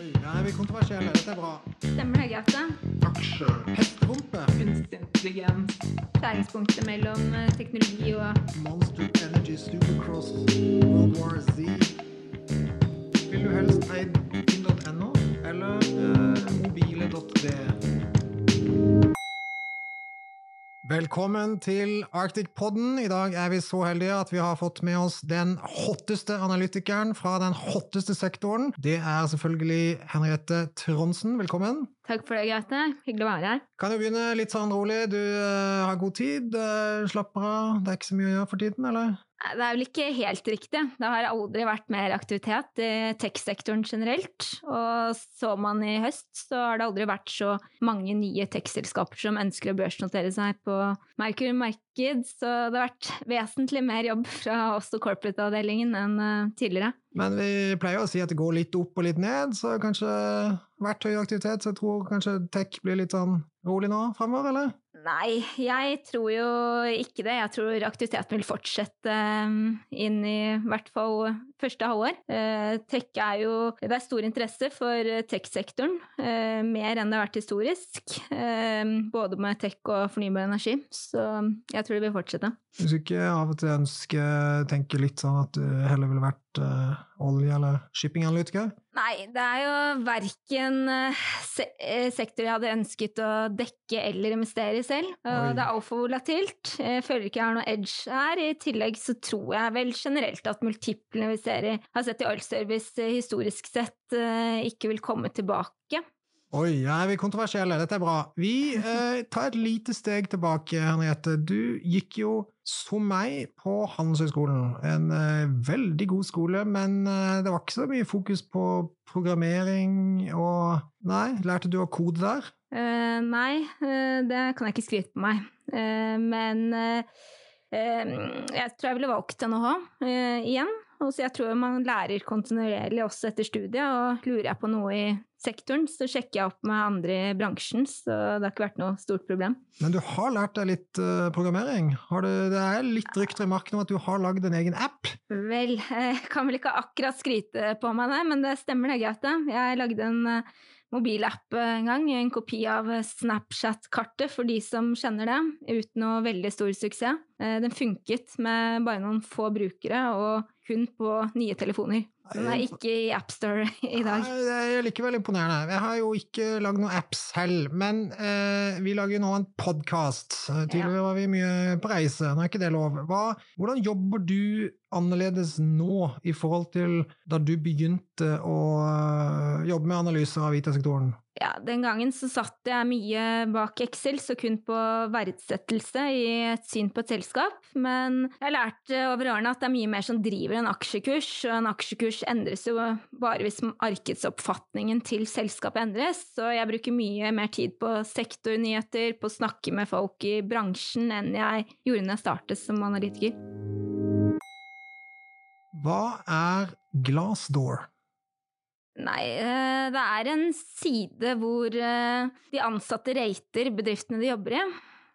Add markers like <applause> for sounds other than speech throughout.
Oi, vi er kontroversielle. Dette er bra. Stemmer det, Gaute? Aksjer. Hesterumpe. kunstig intelligens. Skjæringspunktet mellom eh, teknologi og Monster Energy Supercross World War Z. Vil du helst eid finn.no eller uh, mobile.d? Velkommen til Arctic-podden. I dag er vi så heldige at vi har fått med oss den hotteste analytikeren fra den hotteste sektoren. Det er selvfølgelig Henriette Tronsen. Velkommen. Takk for det, Gaute. Hyggelig å være her. Kan jo begynne litt sånn rolig. Du uh, har god tid, uh, slapper av. Det er ikke så mye å gjøre for tiden, eller? Nei, Det er vel ikke helt riktig. Det har aldri vært mer aktivitet i tech-sektoren generelt. Og så man i høst, så har det aldri vært så mange nye tech-selskaper som ønsker å børsnotere seg på Merkur marked, så det har vært vesentlig mer jobb fra oss og corporate-avdelingen enn eh, tidligere. Men vi pleier å si at det går litt opp og litt ned, så kanskje vært høy aktivitet, så jeg tror kanskje tech blir litt sånn rolig nå fremover, eller? Nei, jeg tror jo ikke det. Jeg tror aktiviteten vil fortsette um, inn i hvert fall første halvår. Eh, tech er jo Det er stor interesse for tech-sektoren, eh, mer enn det har vært historisk. Eh, både med tech og fornybar energi. Så jeg tror det vil fortsette. Hvis du ikke av og til ønsker tenke litt sånn at du heller ville vært eh, olje- eller shippinganalytiker? Nei, det er jo verken eh, se eh, sektor jeg hadde ønsket å dekke eller investere i selv. Oi. Og det er altfor volatilt. Jeg føler ikke jeg har noe edge her. I tillegg så tror jeg vel generelt at multiplene vi ser i, har sett i oil service historisk sett, ikke vil komme tilbake. Oi, ja, er vi kontroversielle? Dette er bra. Vi eh, tar et lite steg tilbake, Henriette. Du gikk jo som meg på Handelshøyskolen. En eh, veldig god skole, men eh, det var ikke så mye fokus på programmering og Nei, lærte du å kode der? Uh, nei, uh, det kan jeg ikke skryte på meg. Uh, men jeg tror jeg ville valgt NHH igjen. Og så jeg tror man lærer kontinuerlig også etter studiet, og lurer jeg på noe i sektoren, så sjekker jeg opp med andre i bransjen, så det har ikke vært noe stort problem. Men du har lært deg litt uh, programmering. Har du, det er litt rykter i markedet om at du har lagd en egen app? Vel, <laughs> jeg kan vel ikke akkurat skryte på meg det, men det stemmer det, Gaute. Jeg lagde en eh, mobilapp en gang, en kopi av Snapchat-kartet for de som kjenner det, uten noe veldig stor suksess. Eh, Den funket med bare noen få brukere, og kun på nye telefoner. Den er ikke i AppStore <laughs> i dag. Nei, Det er likevel imponerende. Jeg har jo ikke lagd noen app selv, men eh, vi lager jo nå en podkast. Tidligere var vi mye på reise, nå er ikke det lov. Hva, hvordan jobber du annerledes nå i forhold til da du begynte å eh, jobbe med analyser av IT-sektoren? Ja, Den gangen så satt jeg mye bak Excel, så kun på verdsettelse i et syn på et selskap. Men jeg lærte over årene at det er mye mer som driver en aksjekurs, og en aksjekurs endres jo bare hvis markedsoppfatningen til selskapet endres. Så jeg bruker mye mer tid på sektornyheter, på å snakke med folk i bransjen, enn jeg gjorde da jeg startet som analytiker. Hva er Glassdoor? Nei, eh, det er en side hvor eh, de ansatte rater bedriftene de jobber i.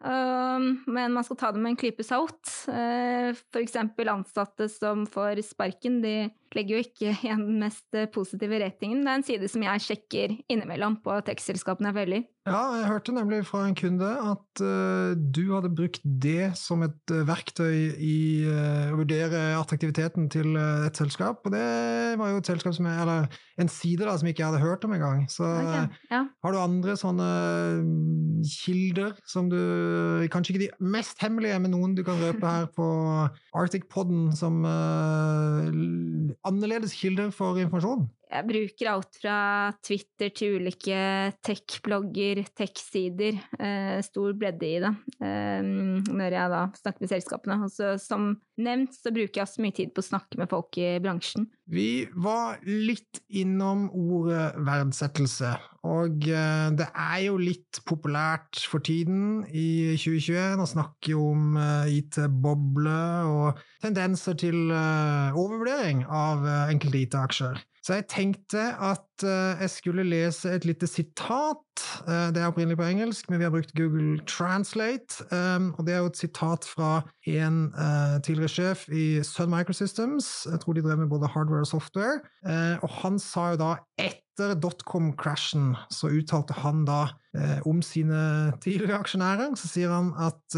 Um, Men man skal ta det med en klype salt. F.eks. Ansatte som får sparken, de legger jo ikke <laughs> igjen den mest eh, positive ratingen. Det er en side som jeg sjekker innimellom på tekstselskapene jeg følger. Ja, jeg hørte nemlig fra en kunde at uh, du hadde brukt det som et uh, verktøy i uh, å vurdere attraktiviteten til et selskap. Og det var jo et selskap som jeg, eller en side da, som jeg ikke hadde hørt om engang. Så Ok, eh, Ja. har du andre sånne mm, kilder som du Kanskje ikke de mest hemmelige, men noen du kan røpe her på Arctic-podden som eh, l- annerledes kilde for informasjon? Jeg bruker alt fra Twitter til ulike tech-blogger, tech-sider. Eh, stor bredde i det eh, når jeg da snakker med selskapene. Og så, som nevnt så bruker jeg også mye tid på å snakke med folk i bransjen. Vi var litt innom ordet verdsettelse, og eh, det er jo litt populært for tiden i 2021 å snakke om eh, IT-boble og tendenser til eh, overvurdering av eh, enkelte IT-aksjer. Så jeg tenkte at eh, jeg skulle lese et lite sitat. Eh, det er opprinnelig på engelsk, men vi har brukt Google Translate. Um, og det er jo et sitat fra en eh, tidligere sjef i Sun Microsystems. Jeg tror de drev med både hardware og software. Og han sa jo da etter dotcom-crashen så uttalte han da om sine tidligere aksjonærer, så sier han at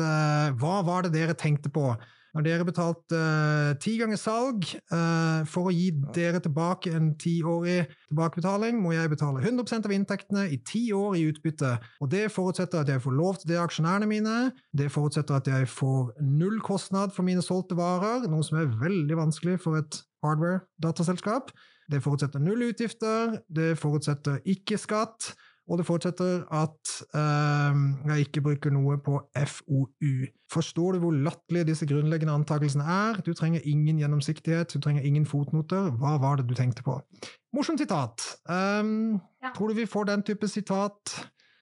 hva var det dere tenkte på? Når dere betalte uh, ti ganger salg uh, for å gi dere tilbake en tiårig tilbakebetaling, må jeg betale 100% av inntektene i ti år i utbytte. Og det forutsetter at jeg får lov til det av aksjonærene mine. Det forutsetter at jeg får null kostnad for mine solgte varer, noe som er veldig vanskelig for et hardware-dataselskap. Det forutsetter null utgifter. Det forutsetter ikke skatt. Og det fortsetter at eh, jeg ikke bruker noe på FoU. Forstår du hvor latterlige disse grunnleggende antakelsene er? Du trenger ingen gjennomsiktighet, du trenger ingen fotnoter. Hva var det du tenkte på? Morsomt sitat. Um, ja. Tror du vi får den type sitat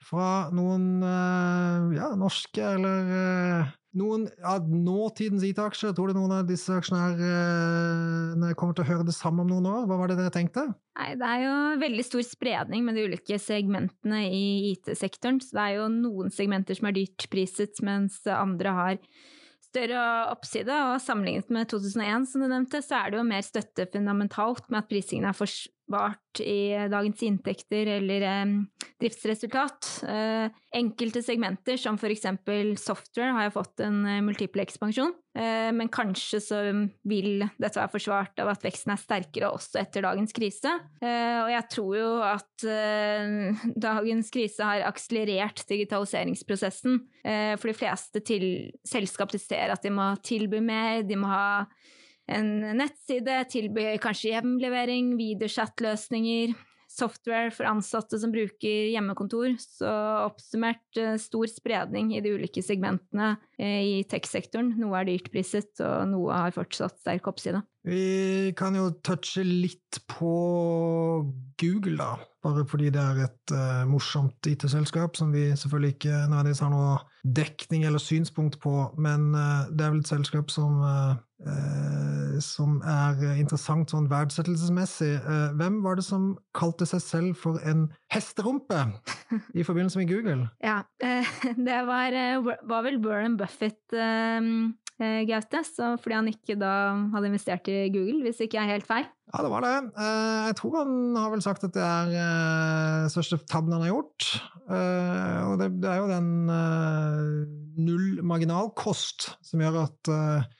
fra noen uh, ja, norske eller uh, noen av nåtidens IT-aksjer, tror du noen av disse aksjonærene kommer til å høre det samme om noen år? Hva var det dere tenkte? Nei, Det er jo veldig stor spredning med de ulike segmentene i IT-sektoren. Så det er jo noen segmenter som er dyrt priset, mens andre har større oppside. Og sammenlignet med 2001, som du nevnte, så er det jo mer støtte fundamentalt med at prisingen er for målbart i dagens inntekter eller driftsresultat. Eh, enkelte segmenter, som f.eks. software, har jeg fått en eh, multiple ekspansjon. Eh, men kanskje så vil dette være forsvart av at veksten er sterkere også etter dagens krise. Og jeg tror jo at dagens krise har akselerert digitaliseringsprosessen. for de fleste til selskap ser at de må tilby mer, de må ha en nettside, tilbyr kanskje hjemlevering, videochatløsninger, software for ansatte som bruker hjemmekontor. Så oppsummert eh, stor spredning i de ulike segmentene eh, i tech-sektoren. Noe er dyrt priset, og noe har fortsatt sterk oppside. Vi kan jo touche litt på Google, da. Bare fordi det er et uh, morsomt IT-selskap som vi selvfølgelig ikke nødvendigvis har noe dekning eller synspunkt på, men uh, det er vel et selskap som uh, som er interessant sånn verdsettelsesmessig. hvem var det som kalte seg selv for en hesterumpe i forbindelse med Google? <laughs> Ja, <laughs> det var, var vel Warren Buffett Eh, Gaute, fordi han ikke da hadde investert i Google, hvis ikke jeg er helt feil? Ja, det var det. Eh, jeg tror han har vel sagt at det er den eh, største tabben han har gjort. Og det, er jo den null marginalkost som gjør at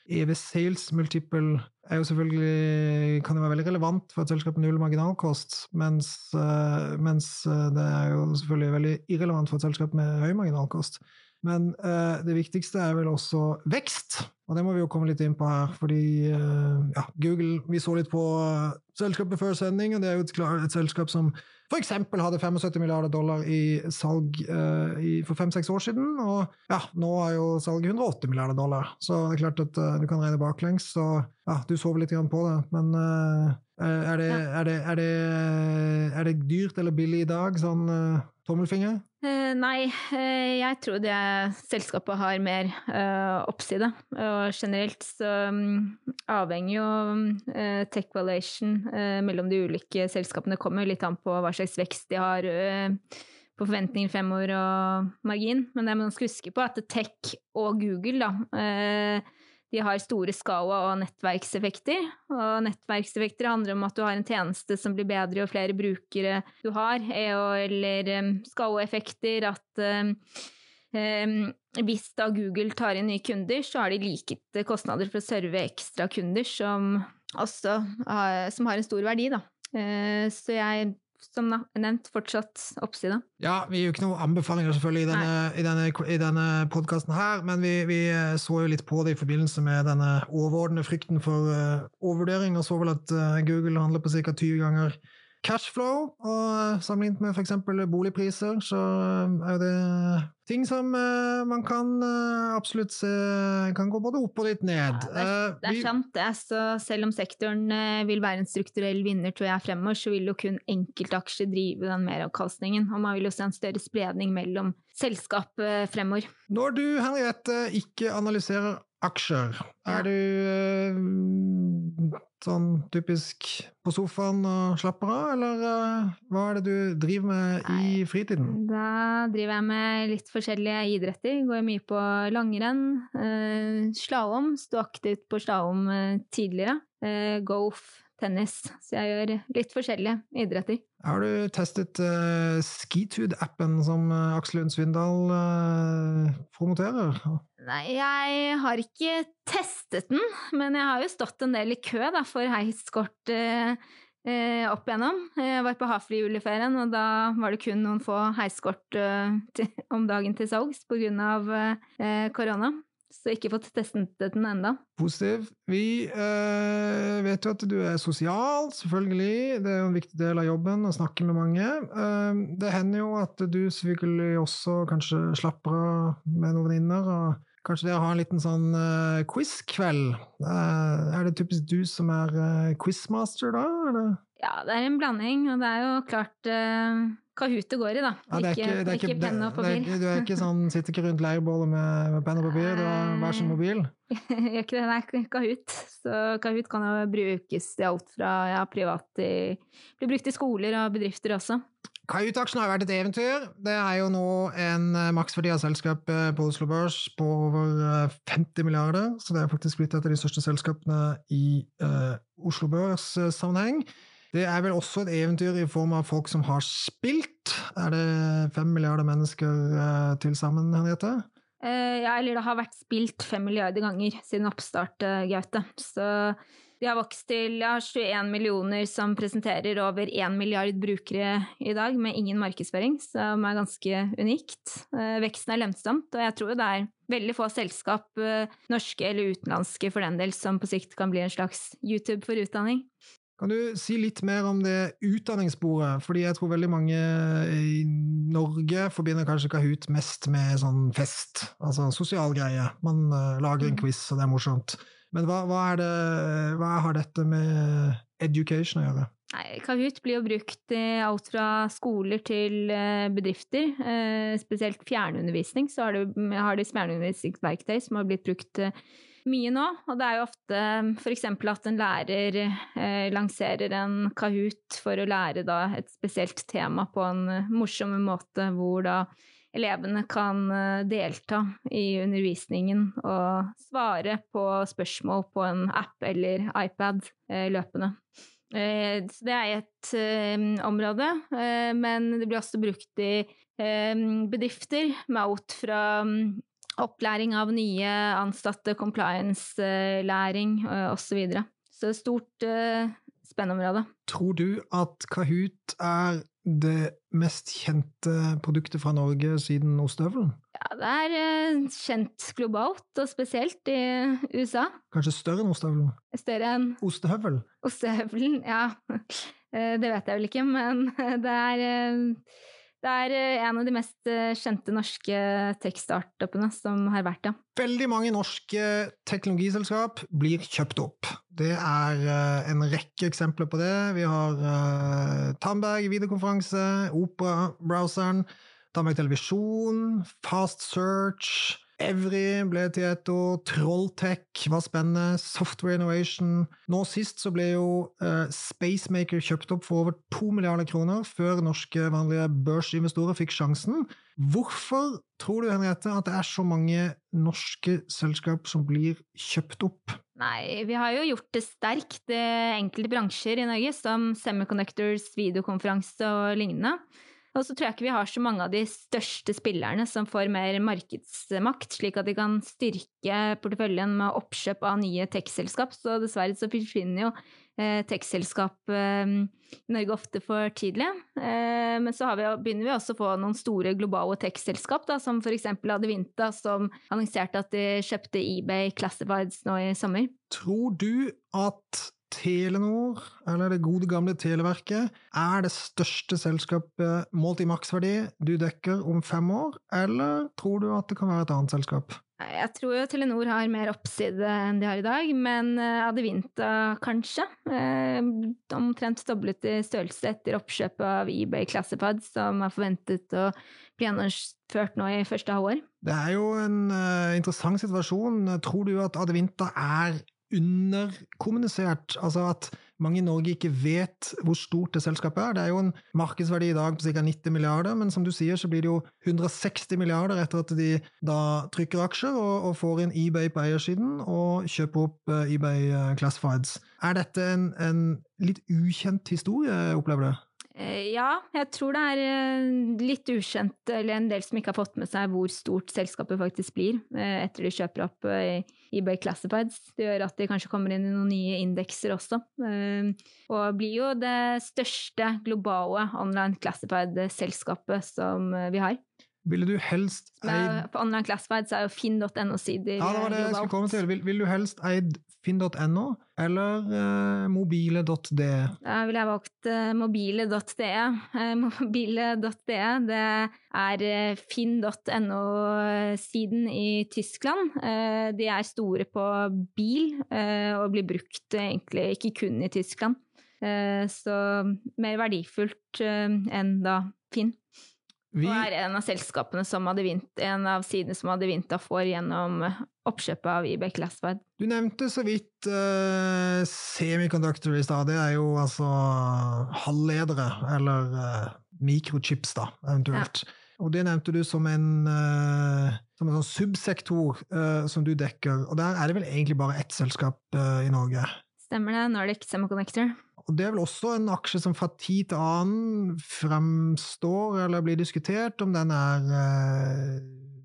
EV Sales Multiple er jo selvfølgelig, kan jo være veldig relevant for et selskap med null marginalkost, mens, mens det er jo selvfølgelig veldig irrelevant for et selskap med høy marginalkost. Men uh, det viktigste er vel også vekst, og det må vi jo komme litt inn på her. Fordi uh, ja, Google Vi så litt på uh, selskapet før sending, og det er jo et, et selskap som f.eks. hadde 75 milliarder dollar i salg i, for fem-seks år siden, og ja, nå er jo salget 180 milliarder dollar. Så det er klart at du kan regne baklengs, så ja, du sover litt på det. Men er det, er, det, er, det, er det dyrt eller billig i dag? Sånn tommelfinger? Uh, nei, uh, jeg tror det selskapet har mer uh, oppside. Og generelt så um, avhenger jo tech valuation mellom de ulike selskapene. kommer litt an på hva slags vekst de har på forventninger fremover og margin. Men det man skal huske på, at tech og Google da, de har store skala- og nettverkseffekter. Og nettverkseffekter handler om at du har en tjeneste som blir bedre jo flere brukere du har, eller skalaeffekter at hvis da Google tar inn nye kunder, så har de likete kostnader for å serve ekstra kunder som også som har en stor verdi, da. Uh, så jeg som nevnt, fortsatt oppsida. Ja, vi gir jo ikke noen anbefalinger selvfølgelig i denne, i denne, i denne podkasten her, men vi, vi, eh, så jo litt på det i forbindelse med denne overordnede frykten for uh, overvurdering, og så vel at uh, Google handler på ca. 20 ganger cashflow, og sammenlignet med f.eks. boligpriser, så er det ting som uh, man kan absolutt se kan gå både opp og litt ned. Ja, det, er, det er sant, det. Så selv om sektoren vil være en strukturell vinner, tror jeg, fremover, så vil jo kun enkeltaksjer drive den meravkastningen. Og man vil jo se en større spredning mellom selskap fremover. Når du, Henriette, ikke analyserer aksjer, er du Sånn typisk på sofaen og slapper av, eller uh, hva er det du driver med Nei, i fritiden? Da driver jeg med litt forskjellige idretter. Går mye på langrenn, uh, slalåm. Sto aktivt på slalåm tidligere. Golf tennis. Så jeg gjør litt forskjellige idretter. Har du testet uh, Skitude-appen som uh, Aksel Lund Svindal uh, promoterer? Nei, jeg har ikke testet den, men jeg har jo stått en del i kø da, for heiskort uh, opp igjennom. Jeg var på Hafri juleferien, og da var det kun noen få heiskort om dagen til salgs av korona så ikke fått testet den enda. Positiv. Vi eh, vet jo at du er sosial, selvfølgelig. Det er jo en viktig del av jobben å snakke med mange. Eh, det hender jo at du selvfølgelig også kanskje slapper av med noen venninner. og Kanskje dere har en liten sånn eh, quiz-kveld? Uh, er det typisk du som er uh, quizmaster da, eller? Ja, det er en blanding, og det er jo klart Kahoot det går i, da. Ja, det er ikke, det er ikke, ikke penn og papir. Er, du er ikke sånn, sitter ikke rundt leirbålet med, med penn og papir, har hver sin mobil? <laughs> Gjør ikke det, nei. Kahoot. Så Kahoot kan jo brukes til alt fra ja, privat i Blir brukt i skoler og bedrifter også. Kahoot-aksjen har vært et eventyr. Det er jo nå en eh, maksverdi av selskapet på Oslo Børs på over 50 eh, milliarder, så det er faktisk blitt et av de største selskapene i uh, Oslo Børs-sammenheng. Det er vel også et eventyr i form av folk som har spilt. Er det fem milliarder mennesker eh, til sammen, Henriette? Eh, ja, eller det har vært spilt fem milliarder ganger siden oppstart, uh, Gaute. Så de har vokst til ja, 21 millioner som presenterer over 1 milliard brukere i dag, med ingen markedsføring, som er ganske unikt. Veksten er lønnsomt, og jeg tror det er veldig få selskap, norske eller utenlandske for den del, som på sikt kan bli en slags YouTube for utdanning. Kan du si litt mer om det utdanningssporet? Fordi jeg tror veldig mange i Norge forbinder kanskje Kahoot mest med sånn fest, altså sosial greie. Man uh, lager en mm. quiz, og det er morsomt. Men hva, hva, det, hva, har dette med education å gjøre? Nei, Kahoot blir jo brukt i alt fra skoler til eh, bedrifter. Eh, spesielt fjernundervisning. Så har de, har de fjernundervisningsverktøy som har blitt brukt mye nå, og det er jo ofte f.eks. at en lærer eh, lanserer en Kahoot for å lære da et spesielt tema på en morsom måte, hvor da elevene kan eh, delta i undervisningen og svare på spørsmål på en app eller iPad eh, løpende. Eh, så det er et eh, område, eh, men det blir også brukt i bedrifter med alt fra opplæring av nye ansatte, compliance-læring osv. Så, videre. så stort uh, spennområde. Tror du at Kahoot er det mest kjente produktet fra Norge siden ostehøvelen? Ja, det er uh, kjent globalt, og spesielt i USA. Kanskje større enn ostehøvelen? Større enn Ostehøvel? Ostehøvelen, ja. <laughs> Det vet jeg vel ikke, men <laughs> det er det er eh, en av de mest eh, kjente norske tech-startupene som har vært det. Veldig mange norske teknologiselskap blir kjøpt opp. Det er eh, en rekke eksempler på det. Vi har Tandberg videokonferanse, Opera-browseren, Tandberg televisjon, Fast Search Evry ble til et år, Trolltech var spennende, Software Innovation Nå sist så ble jo uh, Spacemaker kjøpt opp for over to milliarder kroner, før norske vanlige børsinvestorer fikk sjansen. Hvorfor tror du, Henriette, at det er så mange norske selskap som blir kjøpt opp? Nei, vi har jo gjort det sterkt i enkelte bransjer i Norge, som semiconductors, videokonferanse og lignende. Og så tror jeg ikke vi har så mange av de største spillerne som får mer markedsmakt, slik at de kan styrke porteføljen med oppkjøp av nye tech-selskap. Så dessverre så forsvinner jo eh, tech-selskap eh, i Norge ofte for tidlig. Eh, men så vi, begynner vi også å få noen store globale tech-selskap, som f.eks. Adevinta, som annonserte at de kjøpte eBay Classifieds nå i sommer. Tror du at Telenor, eller det gode gamle Televerket, er det største selskapet målt i maksverdi du dekker om fem år, eller tror du at det kan være et annet selskap? Jeg tror jo Telenor har mer oppside enn de har i dag, men eh, Adevinta kanskje. Eh, omtrent doblet i størrelse etter oppkjøpet av eBay Classified, som er forventet å bli gjennomført nå i første halvår. Det er jo en uh, interessant situasjon. Tror du at Adevinta er underkommunisert. Altså at mange i Norge ikke vet hvor stort det selskapet er. Det er jo en markedsverdi i dag på ca. 90 milliarder, men som du sier, så blir det jo 160 milliarder etter at de da trykker aksjer og, og får inn eBay på eiersiden og kjøper opp uh, eBay uh, Classifieds. Er dette en, en litt ukjent historie, opplever du? Eh, ja, jeg tror det er eh, litt ukjent, eller en del som ikke har fått med seg hvor stort selskapet faktisk blir eh, etter de kjøper opp eBay Classifieds. Det gjør at de kanskje kommer inn i noen nye indekser også. Og blir jo det største globale online classified-selskapet som vi har. Ville du helst eid På Online Classifieds er jo finn.no-sider Ja, det var det jeg skulle komme til. Vil, vil du helst eid finn.no eller uh, mobile.de? Da ville jeg valgt uh, mobile.de. Uh, <laughs> mobile.de det er finn.no-siden i Tyskland. De er store på bil og blir brukt egentlig ikke kun i Tyskland. så mer verdifullt enn da Finn. Vi... Og er en av selskapene som hadde vint, en av sidene som hadde Vinta får gjennom oppkjøpet av eBay Classified. Du nevnte så vidt uh, semiconductor i stad. Det er jo altså halvledere, eller uh, mikrochips, da, eventuelt. Ja. Og det nevnte du som en, uh, som en sånn subsektor uh, som du dekker. Og der er det vel egentlig bare ett selskap uh, i Norge? Stemmer det. Nordic Semiconductor. Og det er vel også en aksje som fra tid til annen fremstår eller blir diskutert, om den er uh,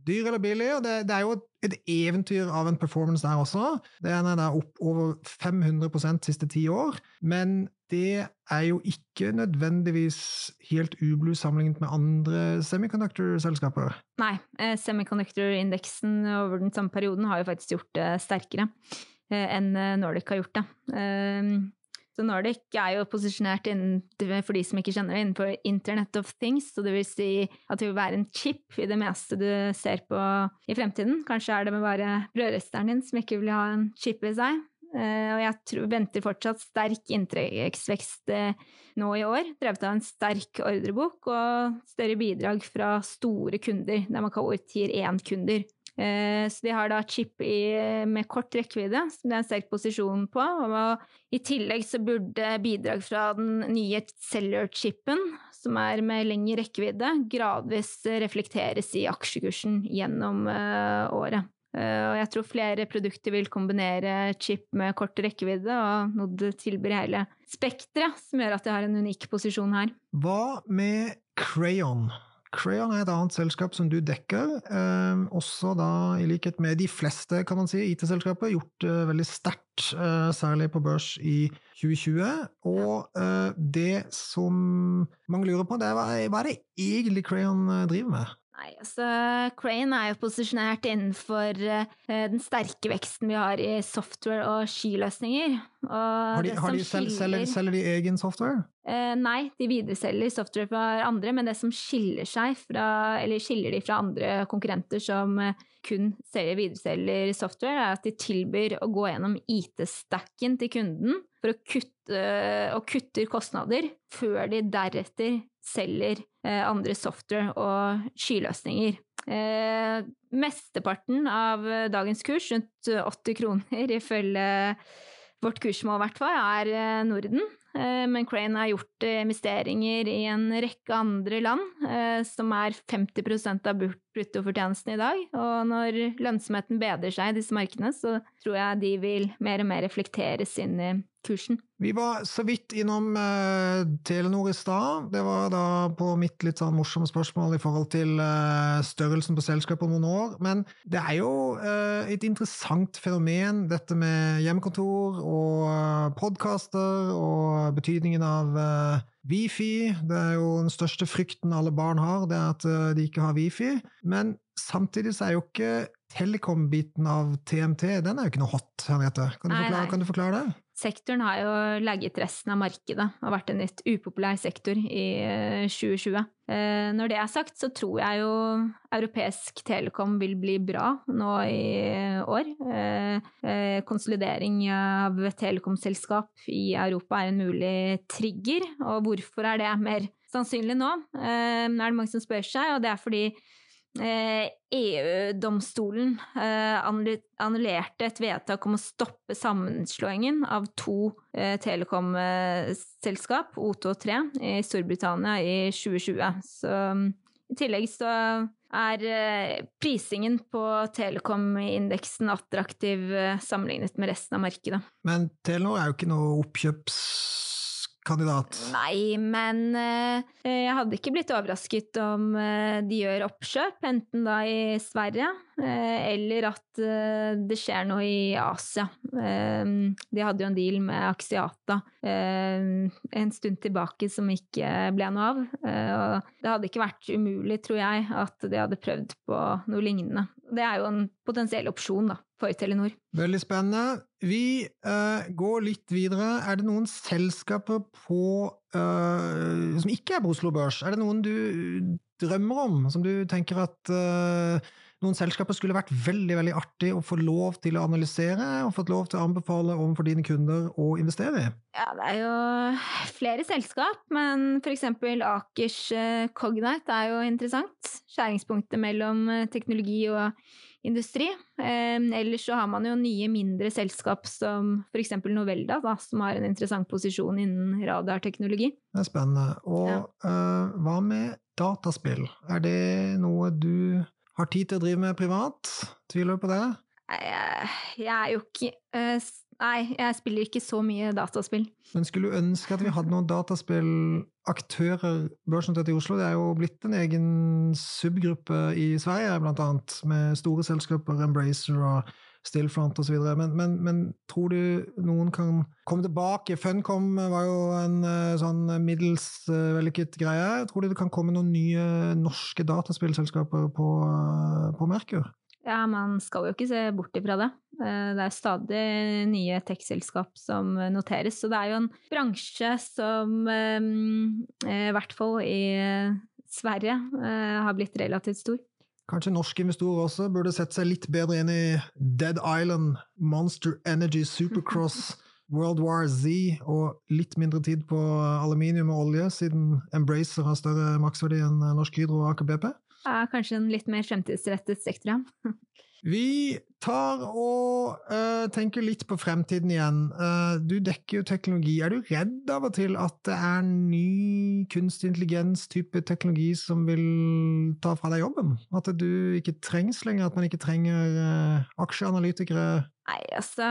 dyr eller billig. Og det, det, er jo et eventyr av en performance der også. Den er der opp over 500 de siste ti år. Men det er jo ikke nødvendigvis helt ublu sammenlignet med andre semiconductor-selskaper. Nei, eh, semiconductor-indeksen over den samme perioden har jo faktisk gjort det sterkere eh, enn Nordic har gjort det. Så Nordic er jo posisjonert innen, for de som ikke kjenner det, innenfor Internet of Things. Så det vil si at det vil være en chip i det meste du ser på i fremtiden. Kanskje er det med bare brødresteren din som ikke vil ha en chip i seg. Uh, og jeg tror, venter fortsatt sterk inntektsvekst uh, nå i år, drevet av en sterk ordrebok og større bidrag fra store kunder, det man kaller tier 1-kunder. Eh, så de har da chip i, med kort rekkevidde, som det er en sterk posisjon på. Og i tillegg så burde bidrag fra den nye cellular-chipen, som er med lengre rekkevidde, gradvis reflekteres i aksjekursen gjennom uh, året. Uh, og jeg tror flere produkter vil kombinere chip med kort rekkevidde, og Nod tilbyr hele spekteret, som gjør at de har en unik posisjon her. Hva med Crayon? Crayon er et annet selskap som du dekker. Eh, også da, i likhet med de fleste kan man si, IT-selskaper, gjort eh, veldig sterkt, eh, særlig på børs i 2020. Og eh, det som mange lurer på, det er hva, hva er det egentlig Crayon eh, driver med? Nei, altså Crane er jo posisjonert innenfor uh, den sterke veksten vi har i software og skiløsninger. Og har de, har de selger, selger, selger, de egen software? Uh, nei, de videreselger software fra andre, men det som skiller fra, eller skiller de fra andre konkurrenter som uh, kun selger videreselger software, er at de tilbyr å gå gjennom IT-stacken til kunden for å kutte, og kutter kostnader, før de deretter selger eh, andre software og skyløsninger. Eh, mesteparten av dagens kurs, rundt 80 kroner ifølge vårt kursmål er eh, Norden. Eh, men Crane har gjort eh, investeringer i en rekke andre land, som er 50 av bruttofortjenesten i dag. Og når lønnsomheten bedrer seg i disse markedene, så tror jeg de vil mer og mer reflekteres inn i kursen. Vi var så vidt innom Telenor i stad. Det var da på mitt litt sånn morsomme spørsmål i forhold til størrelsen på selskapet om noen år. Men det er jo et interessant fenomen, dette med hjemmekontor og podkaster og betydningen av Wifi. Det er jo den største frykten alle barn har, det er at de ikke har wifi. Men samtidig så er jo ikke telekom-biten av TMT den er jo ikke noe hot, Henriette. Kan, kan, du forklare det? Sektoren har jo legget resten av markedet og vært en litt upopulær sektor i 2020. Eh, eh, når det er sagt, så tror jeg jo europeisk telekom vil bli bra nå i år. Eh, konsolidering av telekomselskap i Europa er en mulig trigger, og hvorfor er det mer sannsynlig nå? er det mange som spør seg, og det er fordi EU-domstolen eh, e annullerte et vedtak om å stoppe sammenslåingen av to eh, telekomselskap, O2 og 3, i Storbritannia i 2020. Så i tillegg så er eh, prisingen på Telekom-indeksen attraktiv eh, sammenlignet med resten av markedet. Men Telenor er jo ikke noe oppkjøpskandidat. Nei, men uh, jeg hadde ikke blitt overrasket om uh, de gjør oppkjøp, enten da i Sverige uh, eller at det skjer noe i Asia. De hadde jo en deal med Axiata en stund tilbake som ikke ble noe av. Og det hadde ikke vært umulig, tror jeg, at de hadde prøvd på noe lignende. Det er jo en potensiell opsjon da, for Telenor. Veldig spennende. Vi uh, går litt videre. Er det noen selskaper på uh, som ikke er på Oslo Børs? Er det noen du drømmer om, som du tenker at uh, noen selskaper skulle vært veldig veldig artig å få lov til å analysere og fått lov til å anbefale overfor dine kunder å investere i? Ja, det er jo flere selskap, men eksempel Akers Cognite er jo interessant. Skjæringspunktet mellom teknologi og industri. Ellers så har man jo nye mindre selskap som for eksempel Novelda, da, som har en interessant posisjon innen radarteknologi. Det er spennende. Og Ja. uh, hva med dataspill? Er det noe du har tid til å drive med privat? Tviler du på det? Jeg, er jo ikke eh, Nei, jeg spiller ikke så mye dataspill. Men skulle du ønske at vi hadde noen dataspillaktører børsnotert i Oslo? Det er jo blitt en egen subgruppe i Sverige, blant annet, med store selskaper, Embracer og Stillfront osv. Men, men, men tror du noen kan komme tilbake? Funcom var jo en eh, sånn middels eh, vellykket greie. Tror du det kan komme noen nye norske dataspillselskaper på, eh, på Merkur? Ja, man skal jo ikke se bort ifra det. Eh, Det er stadig nye tech-selskap som noteres, så det er jo en bransje som eh, eh, i hvert fall i eh, Sverige eh, har blitt relativt stor. Kanskje norske investorer også burde sette seg litt bedre inn i Dead Island, Monster Energy Supercross, <laughs> World War Z og litt mindre tid på aluminium og olje, siden Embracer har større maksverdi enn Norsk Hydro og Aker BP. Er kanskje en litt mer fremtidsrettet sektor, ja. Vi tar og uh, tenker litt på fremtiden igjen. Uh, du dekker jo teknologi. Er du redd av og til at det er ny kunstig intelligens-type teknologi som vil ta fra deg jobben? At du ikke trengs lenger? At man ikke trenger uh, aksjeanalytikere? Nei, altså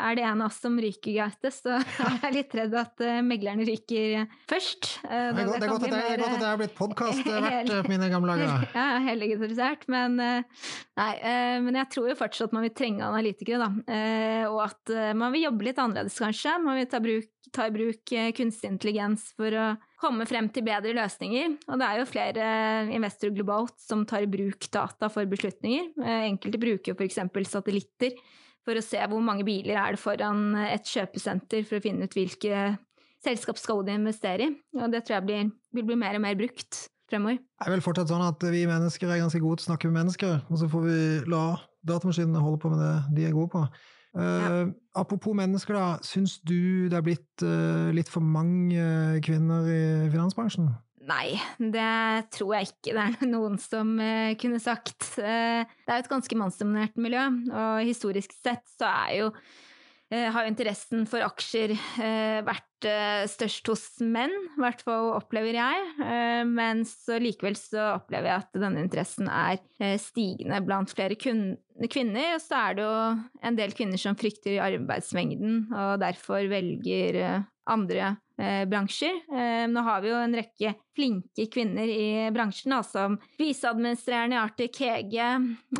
Er det en av oss som ryker, Gaute, så <laughs> er jeg litt redd at meglerne ryker først. Det er godt, det er godt at jeg, det er godt mer, jeg har blitt podkastvert, mine gamle <laughs> dager. Ja, hellegitimisert, men Nei, men jeg tror jo fortsatt man vil trenge analytikere, da. Eh, Og at eh, man vil jobbe litt annerledes, kanskje. Man vil ta, bruk, ta i bruk eh, kunstig intelligens for å komme frem til bedre løsninger. Og det er jo flere investorer globalt som tar i bruk data for beslutninger. Enkelte bruker jo f.eks. satellitter for å se hvor mange biler er det foran et kjøpesenter for å finne ut hvilke selskap skal de investere i. Og det tror jeg blir, vil bli mer og mer brukt fremover. Det er fortsatt sånn at vi mennesker er ganske gode til å snakke med mennesker, og så får vi la datamaskinene holder på med det de er gode på. Eh, apropos mennesker, da. Syns du det er blitt uh, litt for mange kvinner i finansbransjen? Nei, det tror jeg ikke det er noen som eh, kunne sagt. Det er jo et ganske mannsdominert miljø, og historisk sett så er jo har jo interessen for aksjer eh, vært eh, størst hos menn, i hvert fall opplever jeg. Eh, men likevel så opplever jeg at denne interessen er eh, stigende blant flere kvinner. Og så er det jo en del kvinner som frykter arbeidsmengden, og derfor velger eh, andre eh, bransjer. Eh, nå har vi jo en rekke flinke kvinner i bransjen, som viseadministrerende i Arctic Hege.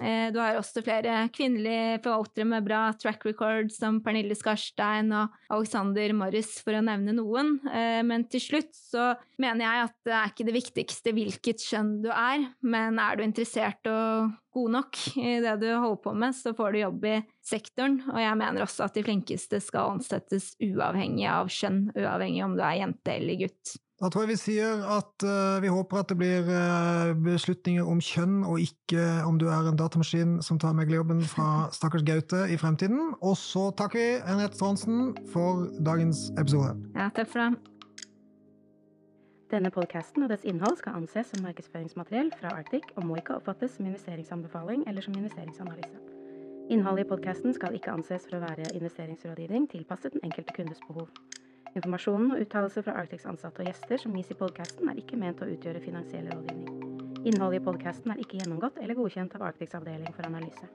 Eh, du har også flere kvinnelige forvaltere med bra track record, som Pernille Skarstein og Alexander Morris, for å nevne noen. Eh, men til slutt så mener jeg at det er ikke det viktigste hvilket kjønn du er, men er du interessert og god nok i det du holder på med, så får du jobb i sektoren. Og jeg mener også at de flinkeste skal ansettes uavhengig av kjønn, uavhengig om du er jente eller gutt. Da tror jeg vi sier at uh, vi håper at det blir uh, beslutninger om kjønn, og ikke om du er en datamaskin som tar meglerjobben fra stakkars Gaute i fremtiden. Og så takker vi Henriette Trondsen for dagens episode. Ja, takk for det. Denne podcasten og dets innhold skal anses som markedsføringsmateriell fra Arctic og må ikke oppfattes som investeringsanbefaling eller som investeringsanalyse. Innholdet i podcasten skal ikke anses for å være investeringsrådgivning tilpasset den enkelte kundes behov. Informasjonen og uttalelser fra Arctics ansatte og gjester som gis i podcasten er ikke ment å utgjøre finansiell rådgivning. Innholdet i podkasten er ikke gjennomgått eller godkjent av Arctics avdeling for analyse.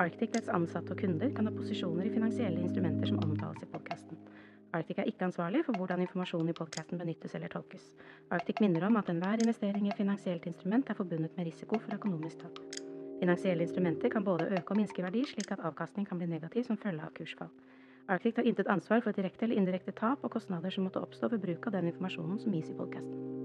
Arctic, ansatte og kunder kan ha posisjoner i finansielle instrumenter som omtales i podkasten. Arctic er ikke ansvarlig for hvordan informasjonen i podkasten benyttes eller tolkes. Arctic minner om at enhver investering i et finansielt instrument er forbundet med risiko for økonomisk tap. Finansielle instrumenter kan både øke og minske verdi, slik at avkastning kan bli negativ som følge av kursfall. Arctic tar intet ansvar for direkte eller indirekte tap og kostnader som måtte oppstå ved bruk av den informasjonen som gis i podkasten.